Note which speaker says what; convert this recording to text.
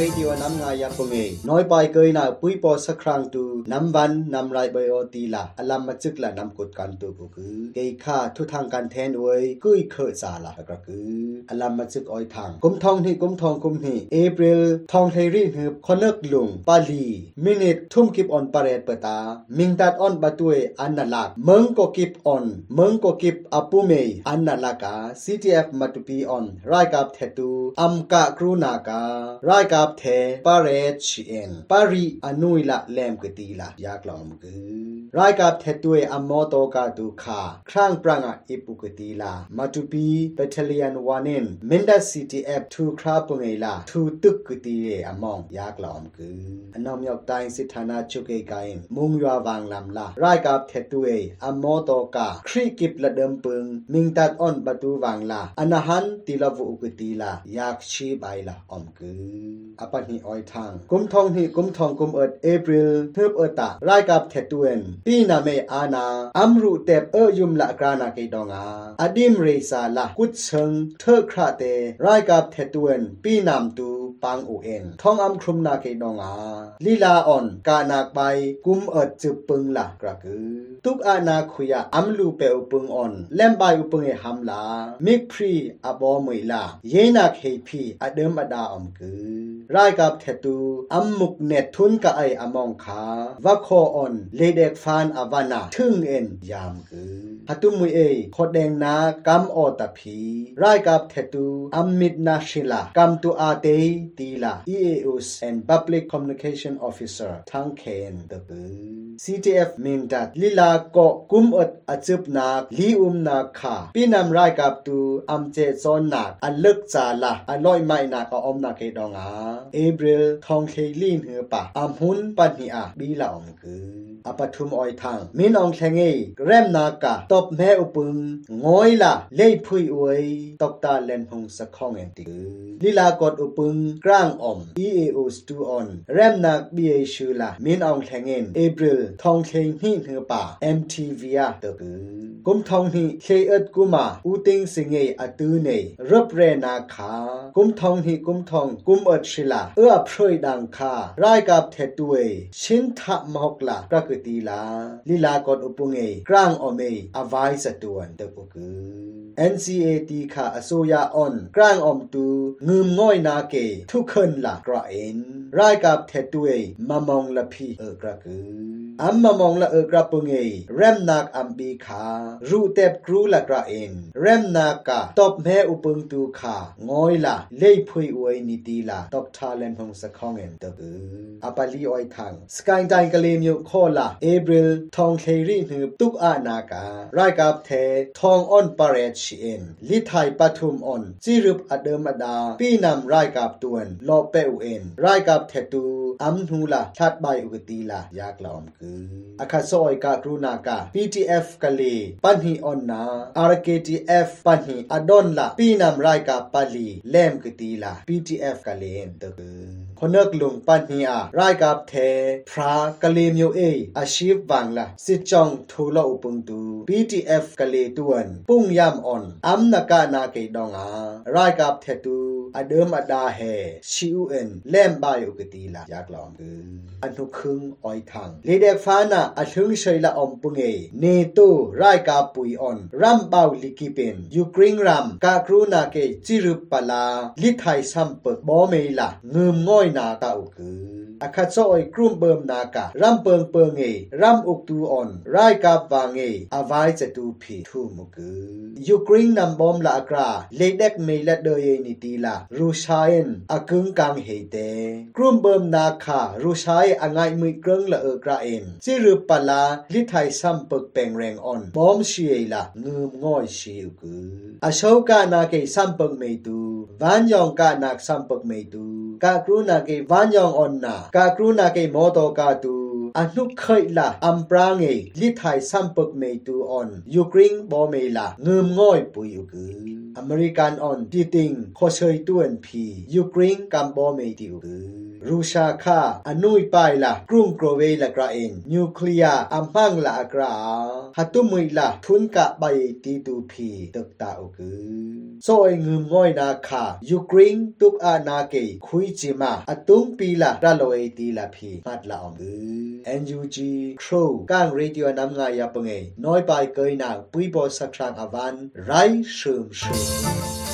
Speaker 1: รดิโอนำงายาปงเอน้อยไปเกยนาปุ้ยปอสักครั้งตูนำวันนำไรใบโอตีละอลัมมาจึกละนำกดกันตูกูคือเกยค่าทุทางการแทนอวยกุยเคอซาละก็คืออลัมมาจึกอ้อยทางกุมทองที่กุมทองกุมนี่เอพริลทองเฮรีหืบคอนเนกลุงปาลีมินิททุ่มกิบออนปาเรตเปตามิงตัดออนบาตุเออันนาลักเมืองก็กิบออนเมืองก็กิบอปุเมอันนาลักา CTF มาตุปีออนไรกับเทตูอัมกะกรูนากาไรกับเทปาเรชเอ็นปารีอนุยละแลมกตีละยากลอมกือไรกับเทตุเออัมโมโตกาตูคาครั้งปรางอิปุกตีลามาตุปีเบทเลียนวานินมินดัส CTF ทูคราปงเอลาทูตึกกตีเออมองยากลอมกืออนอมยอกตายสิธานาชุกเอกายมุงยววางลำลาไรกับเทตุเออัมโมโตกาครีกิบละเดิมปึงมิงตัดออนประตูวางลาอนาหันติลาวุอุกตีลายากชีบายละอมกืออปันหิออยทางกุมทองหิกุมทองกุมเอิดเอพริลเทิบเอตาไรกับเทตุเอนปีนาเมอานาอัมรุเตบเอยุมละกรานาเกดองาอดิมเรซาละกุดเชิงเทอคราเตไรกับเทตุเอนปีนามตู ปังอูเอ็นทองอัมครุมนาเกดองาลีลาอ่อนกานาไปกุมเอิดจึปึงละกระกือตุกอานาคุยาอัมลูเปอุปึงอ่อนแลมบายอุปึงเอหัมลามิกพรีอบอมวยลาเยนาเคพีอเดิมอดาอมกือไรกับเทตูอัมมุกเนทุนกะไออมองคาวะโคออนเลเดกฟานอวานาทึงเอ็นยามกือ ฮัตุมุยเอขดแดงนากัมออตะพีไรกับเทตูอัมมิดนาชิลากัมตูอาเตตีลา EAUS and Public Communication Officer ทั้งเคนตะปือ CTF มินดัดลีลาโกกุมอดอจุบนาลีอุมนาคาปีนำไรกับตูอัมเจซอนนาอันเลิกจาลาอันลอยไม่นาก็อมนาเกดองาเอบริลทองเคลีนเหือปะอัมหุนปันหิอาบีลาอมกืออปทุมออยทางมินองแทงเอแรมนากาตบแม่อุปึงงอยละเล่พุยอวยตกตาเลนหงสะข้องเอนติกือลีลากดอุปึงกลางอม EAO สตูออนแรมนักบีเอชูลามินองแทงเอนเอบริลทองเคหิเหือปะ MTV อะตะกือกุมทองหิเคเอ็ดกุมาอูติงสิงเออตูเนรับเรนาคากุมทองหิกุมทองกุมเอ็ดชิลาเอื้อพรวยดังคารายกับเทตุเอชินทะมอกลาประกติลาลีลากดอุปุงเอกลางอเมอ วายสตวนตะปุกือ NCAT ค่ะอโซยาออนกลางอมตูงืมง่อยนาเกทุกคนละกระเอ็นรายกับเทตุเอมามองละพีเอกระกืออัมมามองละเอกระปุงเอแรมนักอัมบีขารูเต็บครูละกระเอ็นแรมนากะตบแม่อุปงตูขางอยละเล่ยพุยอวยนิตีละตบทาเลนพงสะข้องเอ็นตะกืออปาลีออยทังสกายไดกะเลมิวข้อละเอบริลทองเครีหืบตุกอานาการายกับเททองออนปาเรชเอ็นลิไทยปทุมออนจิรุปอเดิมอดาปีนำรายกับตวนลอเปอุเอ็นรายกับเทตูอัมฮูละทัดใบอุกตีละยากลอมกืออาคาซอยกากรุนากา PTF กะเลปันหีออนนา RKTF ปันหีอดอนละปีนำรายกับปาลีแลมกตีละ PTF กะเลนตะกือคนเอกลุงปันหีอารายกับเทพรากะเลมิวเออาชีพบางละสิจองทูลอุปงตู PTF กะเลตวน ปุ้งยามออนอัมนากานาเกดองอารายกับเทตูอเดิมอดาเฮชิวเอ็นแลมบายอุกตีละยากลอมกืออันทุกคึงออยทังเลเดกฟานาอถึงเชยละอมปุงเอเนตูรายกาปุยออนรัมบาวลิกิเป็นยูกริงรัมกากรูนาเกจิรุปปลาลิไทยซัมเปิกบอเมละเงืมง่อยนาตาอุกือ อาคาโซอยกลุ่มเบิมนาการัมเปิงเปิงเอรัมอุกตูออนรายกาบางเออาวายจะตูพีทูมุกือยูกริงนัมบอมละกราเลเดกเมละเดยนิตีละรูชาเอนอากึงกังเฮเตกลุ่มเบิมนาคารูชายอังไงมือกรึงละเอกราเอนจิรุปลาลิไทยซัมเปิกเปงแรงออนบอมชีเอละงืมง่อยชีอุกืออาโชกานาเกซัมเปิกเมตูวันยองกานักซัมเปิกเมตู ကကရုဏာကေဝါညောင်အွန်နာကကရုဏာကေမောတောကာတူအနုခိုင်လာအမ်ပရာငေလိထိုင်စမ်ပုတ်မေတူအွန်ယူကရိန်းဘောမေလာငုံငွိုက်ပူယူကူ ออนยูกริงบอเมละเงิมง่อยปุยอุกืออเมริกันออนปีติงโคเชยตวนพียูกริงกัมบอเมติอุกือรูชาคาอนุยไปละกรุงโกรเวละกราเอนนิวเคลียร์อัมพังละกราฮัตุมุยละทุนกะใบตีตูพีตึกตาอุกือโซยเงิมง่อยนาคายูกริงตุกอานาเกคุยจิมาอตุงปีละระโลเอตีละพีมัดละอองกือ NUG Crow กางเรดิโอนำงายาปงเอน้อยไปเกยนาปุยบอสักครั้งอวันไรเชิมเชิม Música